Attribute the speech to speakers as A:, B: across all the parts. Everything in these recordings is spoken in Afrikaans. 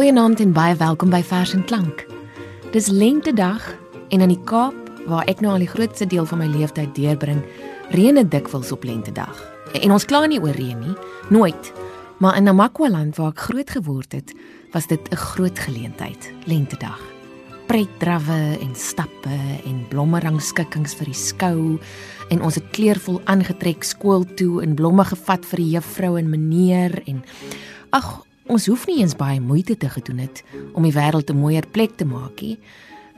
A: Goeienaand en baie welkom by Vers en Klank. Dis lentedag en in die Kaap, waar ek nou al die grootste deel van my lewenstyd deurbring, reën dit dikwels op lentedag. En ons kla nie oor reën nie, nooit. Maar in Namakwaland waar ek groot geword het, was dit 'n groot geleentheid, lentedag. Pretdrawwe en stappe en blommerangskikkings vir die skou en ons het kleurvol aangetrek skool toe en blomme gevat vir die juffrou en meneer en ag Ons hoef nie eens baie moeite te gedoen het om die wêreld 'n mooier plek te maak nie.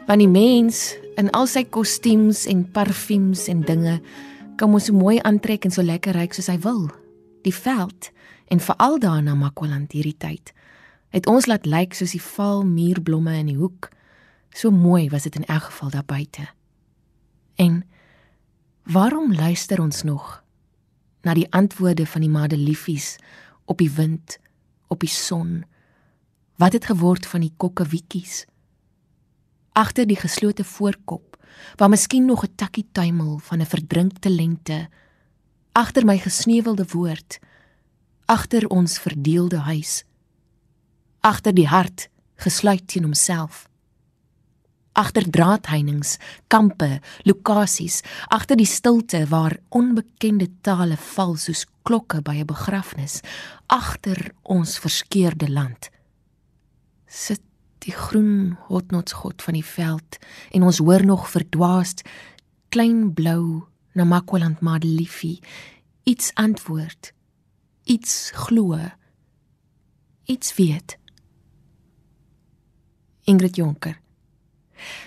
A: Want die mens in al sy kostuums en parfums en dinge kan ons so mooi aantrek en so lekker ryk soos hy wil. Die veld en veral daarna Makwaland hierdie tyd het ons laat lyk soos die val muurblomme in die hoek. So mooi was dit in elk geval daar buite. En waarom luister ons nog na die antwoorde van die madeliefies op die wind? Op die son. Wat het geword van die kokkewietjies? Agter die geslote voorkop, waar miskien nog 'n takkie tuimel van 'n verdrinkte lente, agter my gesneuwelde woord, agter ons verdeelde huis, agter die hart gesluit teen homself agter draadheinings, kampe, lokasies, agter die stilte waar onbekende tale val soos klokke by 'n begrafnis, agter ons verskeurde land. Sit die groen hotnotsgod van die veld en ons hoor nog verdwaasd klein blou na Makwaland Madeliefie iets antwoord, iets glo, iets weet. Ingrid Jonker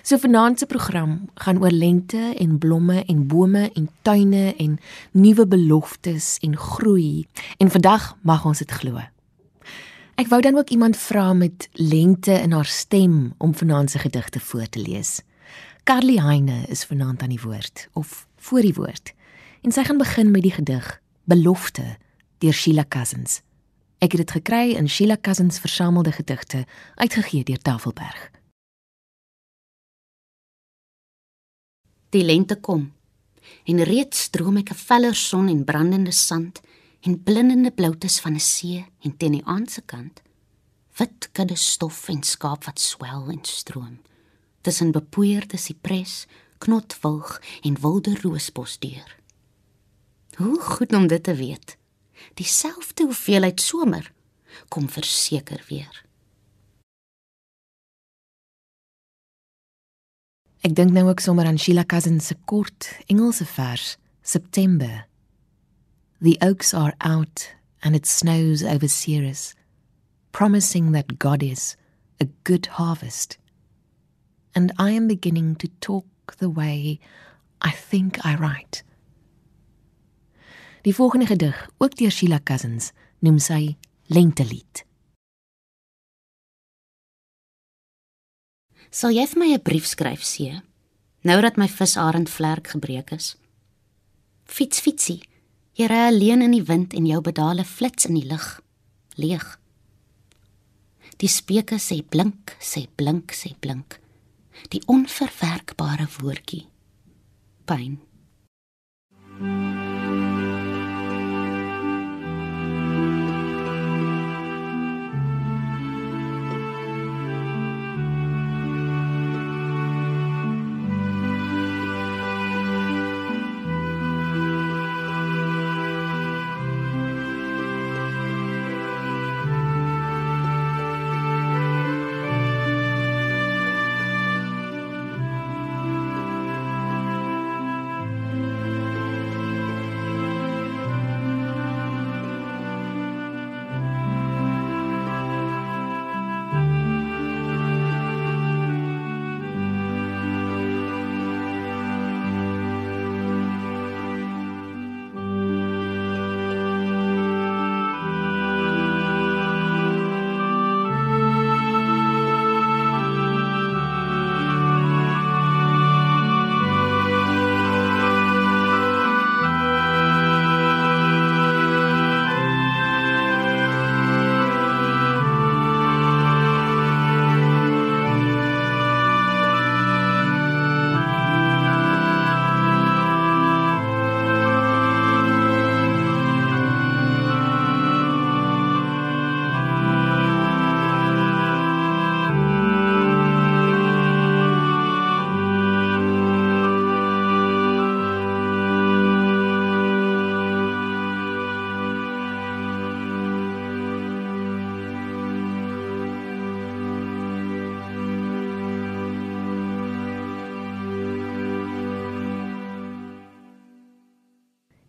A: So vanaand se program gaan oor lente en blomme en bome en tuine en nuwe beloftes en groei. En vandag mag ons dit glo. Ek wou dan ook iemand vra met lente in haar stem om vanaand se gedigte voor te lees. Carly Heine is vanaand aan die woord of voor die woord. En sy gaan begin met die gedig Belofte deur Sheila Cousins. Ek het dit gekry in Sheila Cousins versamelde gedigte uitgegee deur Tafelberg.
B: Die lente kom. En reeds stroom ek 'n feller son en brandende sand en blindende bloutes van 'n see en teen die aand se kant wit kudde stof en skaap wat swel en stroom tussen bepoeierde sipres, knotwilg en wilde roosbos deur. Hoe goed om dit te weet. Dieselfde hoeveelheid somer kom verseker weer.
A: Ek dink nou ook sommer aan Sheila Cousins se kort Engelse vers September. The oaks are out and it snows over Ceres, promising that God is a good harvest. And I am beginning to talk the way I think I write. Die volgende gedig, ook deur Sheila Cousins, noem sy Lentelied.
B: Sal jy vir my 'n brief skryf, see? Nou dat my visarend vlerk gebreek is. Fiets, fietsie. Jy ry alleen in die wind en jou pedale flits in die lug. Leeg. Die speke sê blink, sê blink, sê blink. Die onverwerkbare woordjie. Pyn. Mm.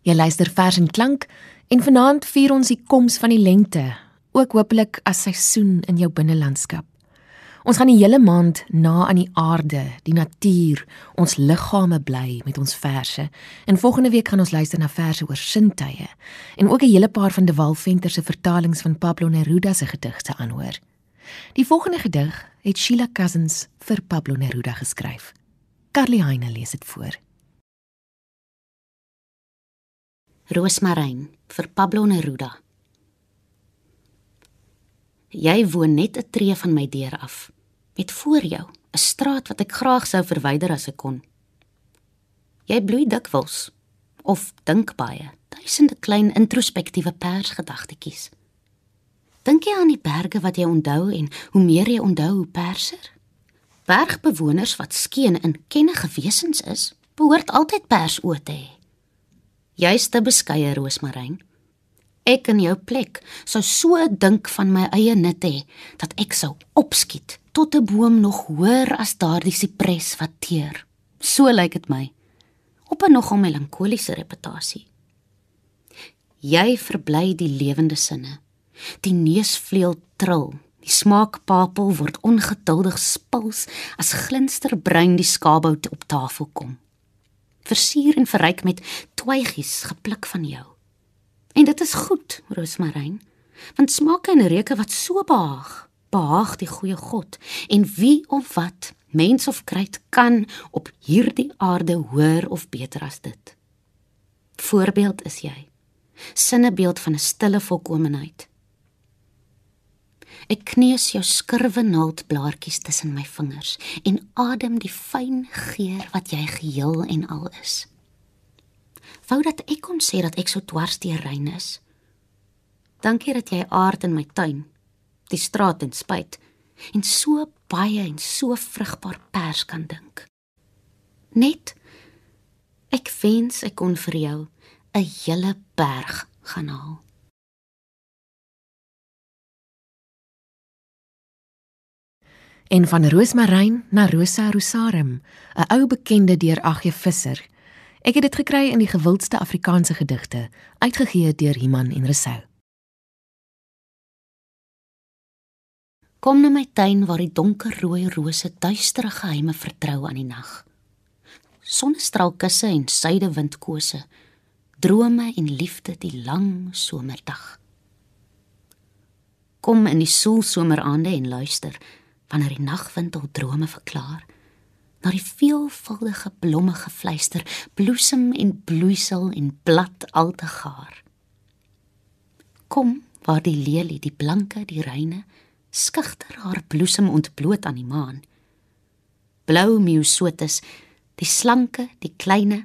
A: Jy luister vers en klank en vanaand vier ons die koms van die lente, ook hopelik as seisoen in jou binnelandskap. Ons gaan die hele maand na aan die aarde, die natuur, ons liggame bly met ons verse. En volgende week gaan ons luister na verse oor sintye en ook 'n hele paar van De Wal Venter se vertalings van Pablo Neruda se gedigte aanhoor. Die volgende gedig het Sheila Cousins vir Pablo Neruda geskryf. Carly Heine lees dit voor.
B: Roosmaryn vir Pablo Neruda. Jy woon net 'n tree van my deur af met voor jou 'n straat wat ek graag sou verwyder as ek kon. Jy bloei dikwels of dink baie, duisende klein introspektiewe persgedagtetjies. Dink jy aan die berge wat jy onthou en hoe meer jy onthou hoe perser? Bergbewoners wat skeen in kennige wesens is, behoort altyd pers oë te hê. Jy's te beskeie, Roosmaryn. Ek in jou plek sou so dink van my eie nut hê dat ek sou opskiet tot 'n boom nog hoër as daardie sipres wat teer. So lyk dit my. Op 'n nogal melankoliese reputasie. Jy verbly die lewende sinne. Die neusvleuel trill. Die smaakpapel word ongeduldig spils as glinsterbruin die skaapbout op tafel kom. Versier en verryk met twygies gepluk van jou. En dit is goed, Roosmaryn, want smake en reuke wat so behaag behaag die goeie God en wie of wat mens of kruid kan op hierdie aarde hoor of beter as dit. Voorbeeld is jy. Sinnebeeld van 'n stille volkomenheid. Ek kneus jou skurwe naaldblaartjies tussen my vingers en adem die fyn geur wat jy geheel en al is. Wou dat ek kon sê dat ek so dwars deur rein is. Dankie dat jy aard in my tuin die straat en spyt en so baie en so vrugbaar pers kan dink. Net ek wens ek kon vir jou 'n hele berg gaan haal.
A: En van Roosmaryn na Rosa Rosarum, 'n ou bekende deur Agje Visser. Ek het dit gekry in die gewildste Afrikaanse gedigte, uitgegee deur Iman en Resou.
B: Kom na my tuin waar die donkerrooi rose duistere geheime vertrou aan die nag. Sonnestraalkusse en suidewindkose, drome en liefde die lang somerdag. Kom in die soelsomeraande en luister wanneer die nagwind al drome verklaar. Na die veelvuldige blomme gefluister, bloesem en bloeisel en blad al te gaar. Kom waar die lelie, die blanke, die reine skugter haar bloesem ontbloot aan die maan. Blou miosotis, die slanke, die kleine,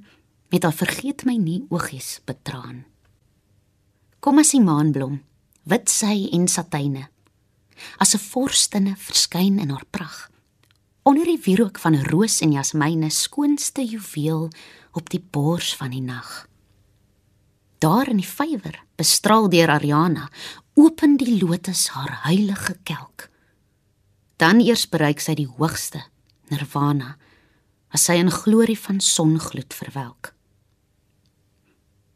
B: met haar vergeet my nie oogies betraan. Kom as die maanblom, wit sy en satyne, as 'n vorstinne verskyn in haar pragt. Onder die wierook van roos en jasmyne skoonste juweel op die bors van die nag. Daar in die vywer, bestraal deur Ariana, open die lotus haar heilige kelk. Dan eers bereik sy die hoogste, nirvana, as sy in glorie van songloed verwelk.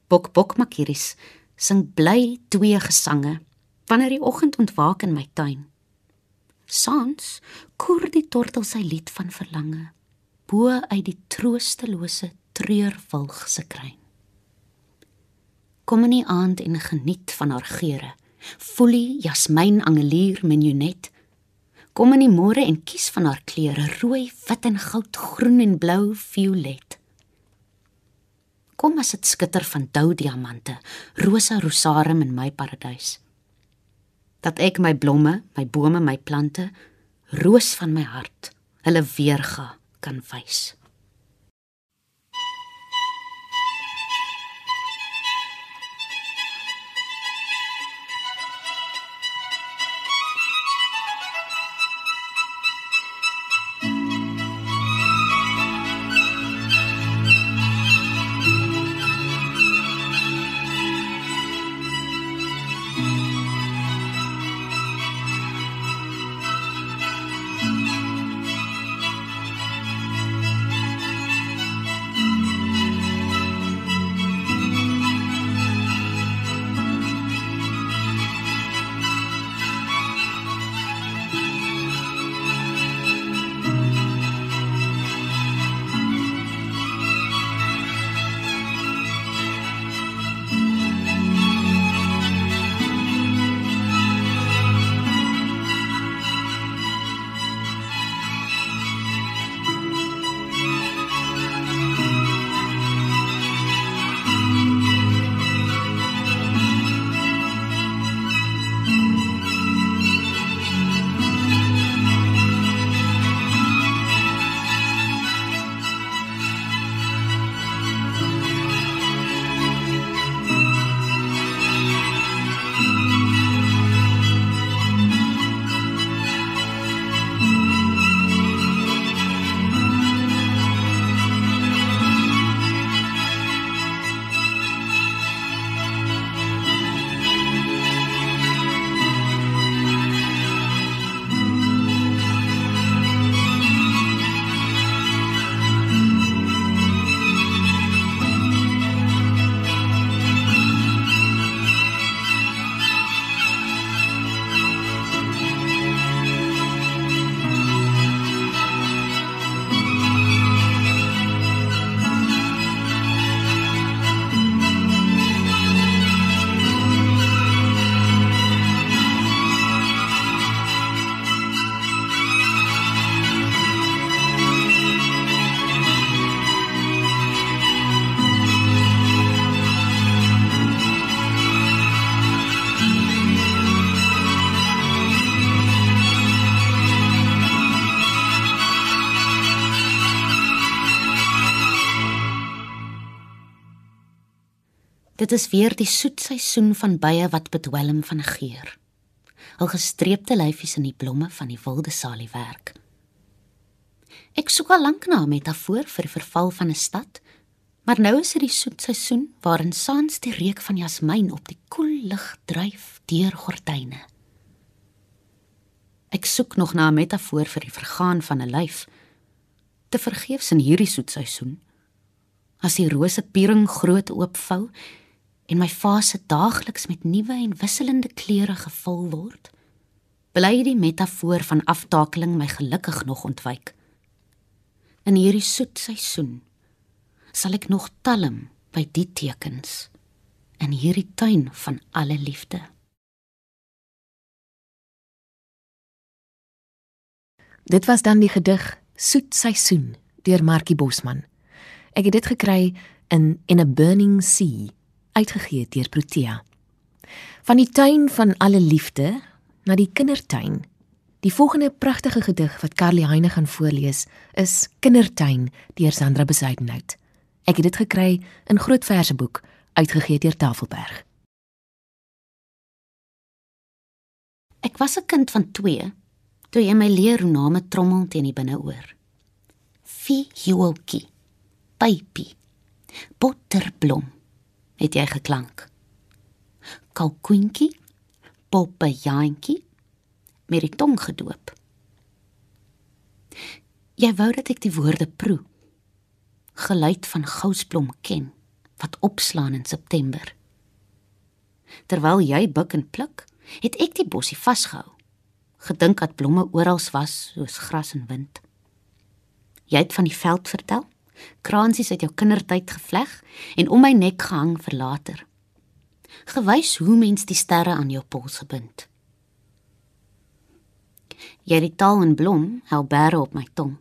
B: Bok bok makiris sing bly twee gesange wanneer die oggend ontwaak in my tuin. Sans koer die tortel sy lied van verlange bo uit die troostelose treurwilg se kruin. Kom in die aand en geniet van haar geure folie, jasmyn, angelier, menunet. Kom in die môre en kies van haar kleure: rooi, wit en goud, groen en blou, violet. Kom as dit skitter van dou diamante, rosa rosarum in my paradys. Dat ek my blomme, my bome, my plante, roos van my hart, hulle weerga kan wys. Dit is weer die soet seisoen van bye wat bedwelm van geur. Al gestreepte lyfies in die blomme van die wilde saliewerk. Ek soek al lank na 'n metafoor vir die verval van 'n stad, maar nou is dit die soet seisoen waarin saans die reuk van jasmiin op die koel lug dryf deur gordyne. Ek soek nog na 'n metafoor vir die vergaan van 'n lyf. Te vergeefs in hierdie soet seisoen. As die rose piering groot oopvou en my fase daagliks met nuwe en wisselende kleure gevul word, bly die metafoor van aftakeling my gelukkig nog ontwyk. In hierdie soet seisoen sal ek nog talm by die tekens in hierdie tuin van alle liefde.
A: Dit was dan die gedig Soet Seisoen deur Markie Bosman. Ek het dit gekry in In a Burning Sea uitgegee deur Protea. Van die tuin van alle liefde na die kindertuin. Die volgende pragtige gedig wat Carly Heine gaan voorlees is Kindertuin deur Sandra Besuidenhout. Ek het dit gekry in Groot Verseboek uitgegee deur Tafelberg.
B: Ek was 'n kind van 2 toe jy my leer hoe name trommel teen die binneoor. Fi Joeltjie. Pypie. Botterblom het jy geklank. Kalkoentjie, poppejaantjie met die tong gedoop. Jy wou dat ek die woorde proe. Geluid van gousblom ken wat opslaan in September. Terwyl jy buk en pluk, het ek die bossie vasgehou. Gedink dat blomme oral was soos gras en wind. Jy het van die veld vertel kransies uit jou kindertyd gevleg en om my nek gehang vir later. Gewys hoe mens die sterre aan jou pols gebind. Jy het taal en blom hou bære op my tong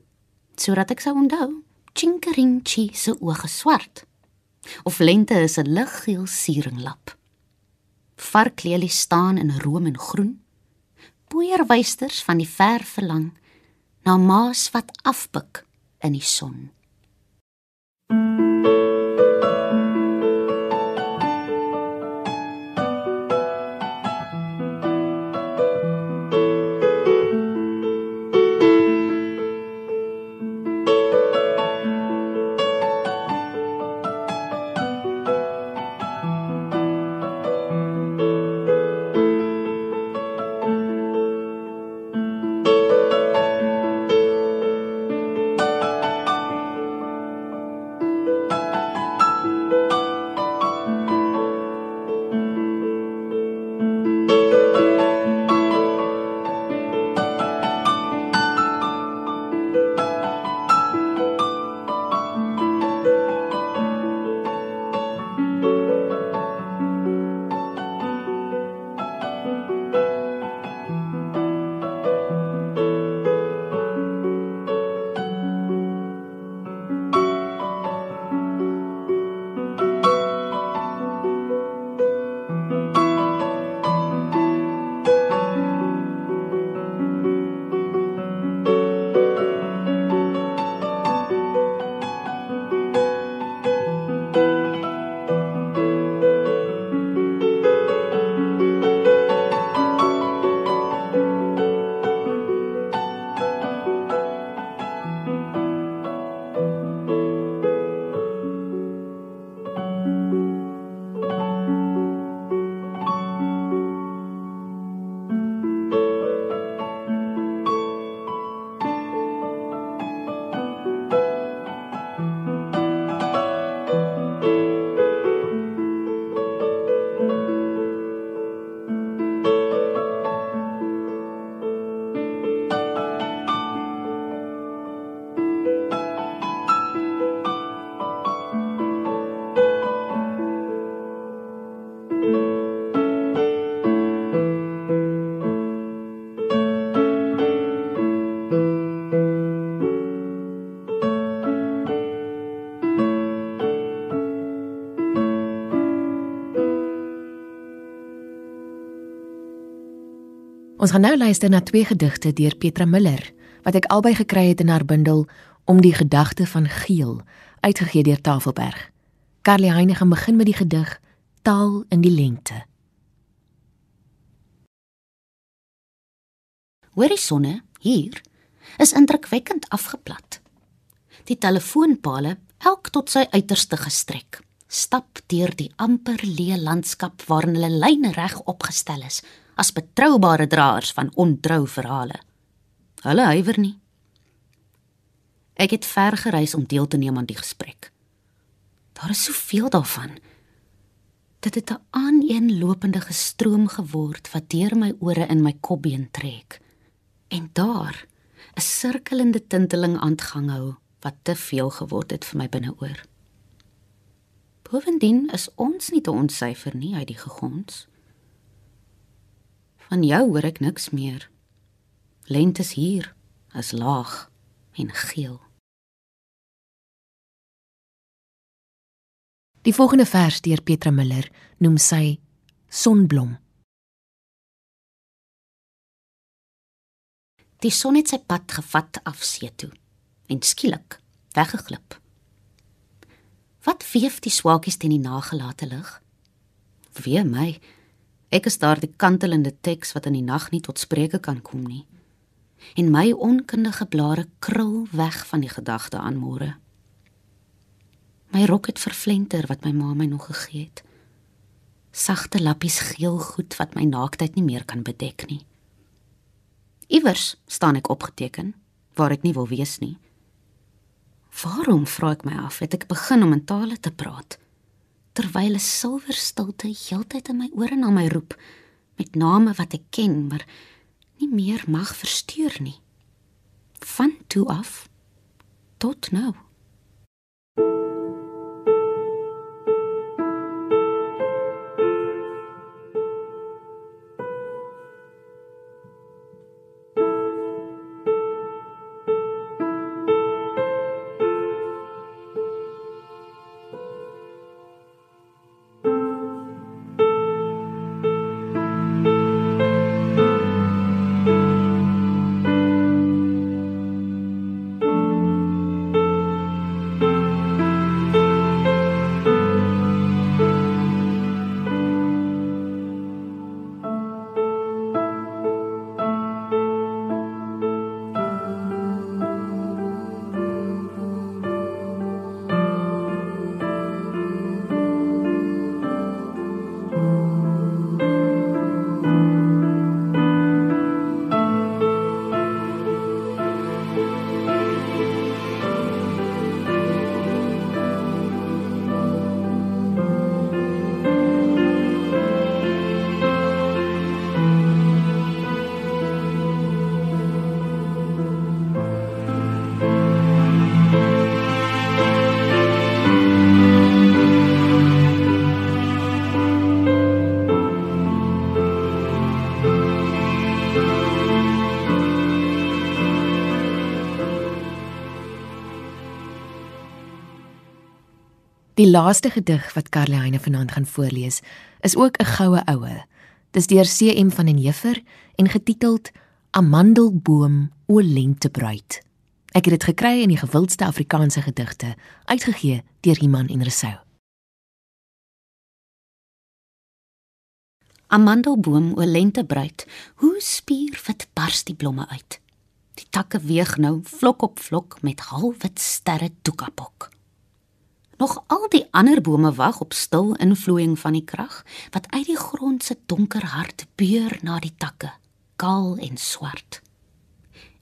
B: sodat ek sou onthou Chinkeringchi se oë swart of lente is 'n liggeel sieringlap. Varklelie staan in room en groen. Poeierwysters van die ver verlang na maas wat afbuk in die son.
A: thank you Ons gaan nou luister na twee gedigte deur Petra Miller wat ek albei gekry het in haar bundel Om die gedagte van geel uitgegee deur Tafelberg. Carly Heine gaan begin met die gedig taal in die lengte.
B: Horisonne hier is indrukwekkend afgeplat. Die telefoonpale, elk tot sy uiterste gestrek, stap deur die amper leë landskap waarin hulle lyne reg opgestel is as betroubare draers van ontrou verhale. Hulle huiwer nie. Ek het ver gereis om deel te neem aan die gesprek. Daar is soveel daarvan. Dit het 'n aaneenlopende gestroom geword wat deur my ore in my kopbeen trek. En daar 'n sirkelende tinteling aangang hou wat te veel geword het vir my binneoor. Bovendien is ons nie te ontsyfer nie uit die gegons. Van jou hoor ek niks meer. Lent is hier, as laag en geel.
A: Die volgende vers deur Petra Miller noem sy Sonblom.
B: Die son het sy pad gevat af see toe en skielik weggeglip. Wat weef die swaakies teen die nagelate lig? Wee my, ek is daar die kantelende teks wat in die nag nie tot spreuke kan kom nie. En my onkundige blare krul weg van die gedagte aan môre. My rok het vervlenter wat my ma my nog gegee het. Sagte lappies geel goed wat my naaktheid nie meer kan bedek nie. Iewers staan ek opgeteken waar ek nie wil wees nie. Waarom vra ek my af het ek begin om in tale te praat terwyl 'n silwer stilte heeltyd in my ore na my roep met name wat ek ken maar nie meer mag versteur nie. Van toe af tot nou.
A: Die laaste gedig wat Karlheine vanaand gaan voorlees, is ook 'n goue oue. Dis deur CM van den Heever en getiteld Amandelboom o lentebruid. Ek het dit gekry in die gewildste Afrikaanse gedigte, uitgegee deur Iman en Resou.
B: Amandelboom o lentebruid, hoe spierwit bars die blomme uit. Die takke weeg nou vlok op vlok met halwit sterre toekapok. Nog al die ander bome wag op stil invloeiing van die krag wat uit die grond se donker hart beur na die takke, kaal en swart.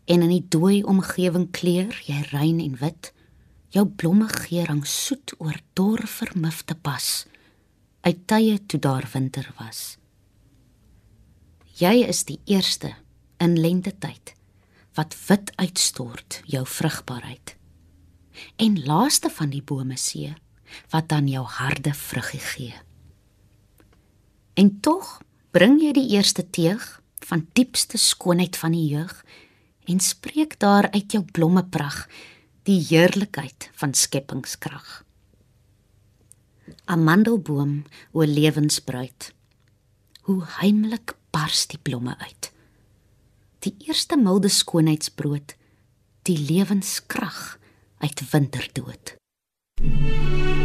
B: En in die dooi omgewing kleur jy rein en wit, jou blomme geur hang soet oor dor vermifte pas, uit tye toe daar winter was. Jy is die eerste in lente tyd wat wit uitstort jou vrugbaarheid en laaste van die bome see wat dan jou harde vruggie gee. En tog bring jy die eerste teeg van diepste skoonheid van die jeug en spreek daar uit jou blommeprag die heerlikheid van skepingskrag. Amandelboom o lewensbruid. Hoe heimlik bars die blomme uit. Die eerste milde skoonheidsbrood, die lewenskrag uit winterdood. Thank you.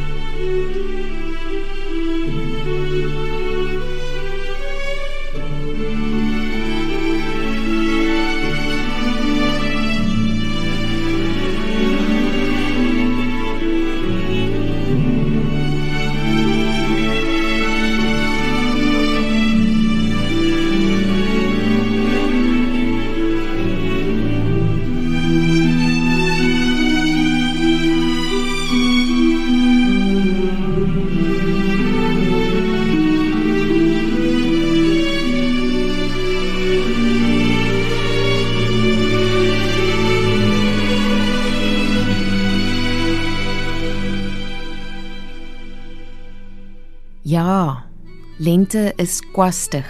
A: Lente is kwastig,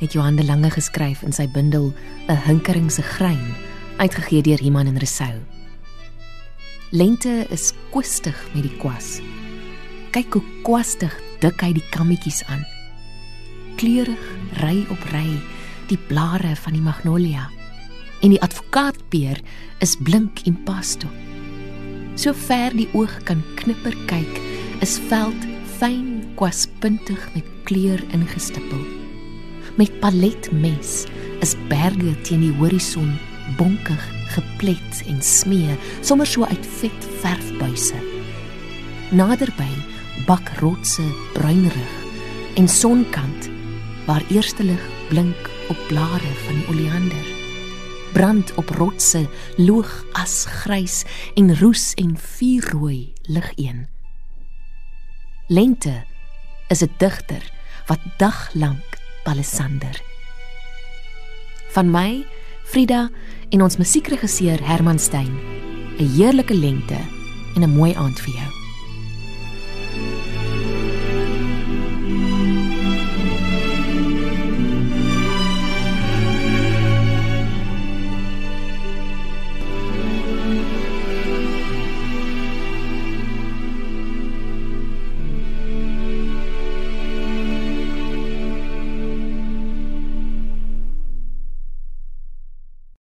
A: het Johan de Lange geskryf in sy bundel 'n hinkering se grein, uitgegee deur Iman en Resou. Lente is kwistig met die kwas. Kyk hoe kwastig dik hy die kammetjies aan. Kleurig ry op ry die blare van die magnolia en die advokaatpeer is blink impasto. So ver die oog kan knipper kyk, is veld fyn kwaspuntig met kleur ingestippel. Met paletmes is berge teen die horison bonkig geplet en smee, sommer so uit vet verfbuise. Naderby bak rotse bruinrig en sonkant waar eerste lig blink op blare van die oleander brand op rotse loog as grys en roes en vuurrooi lig een lente is 'n digter wat daglank palisander. Van my Frida en ons musiekregisseur Herman Stein 'n heerlike lente en 'n mooi aand vir jou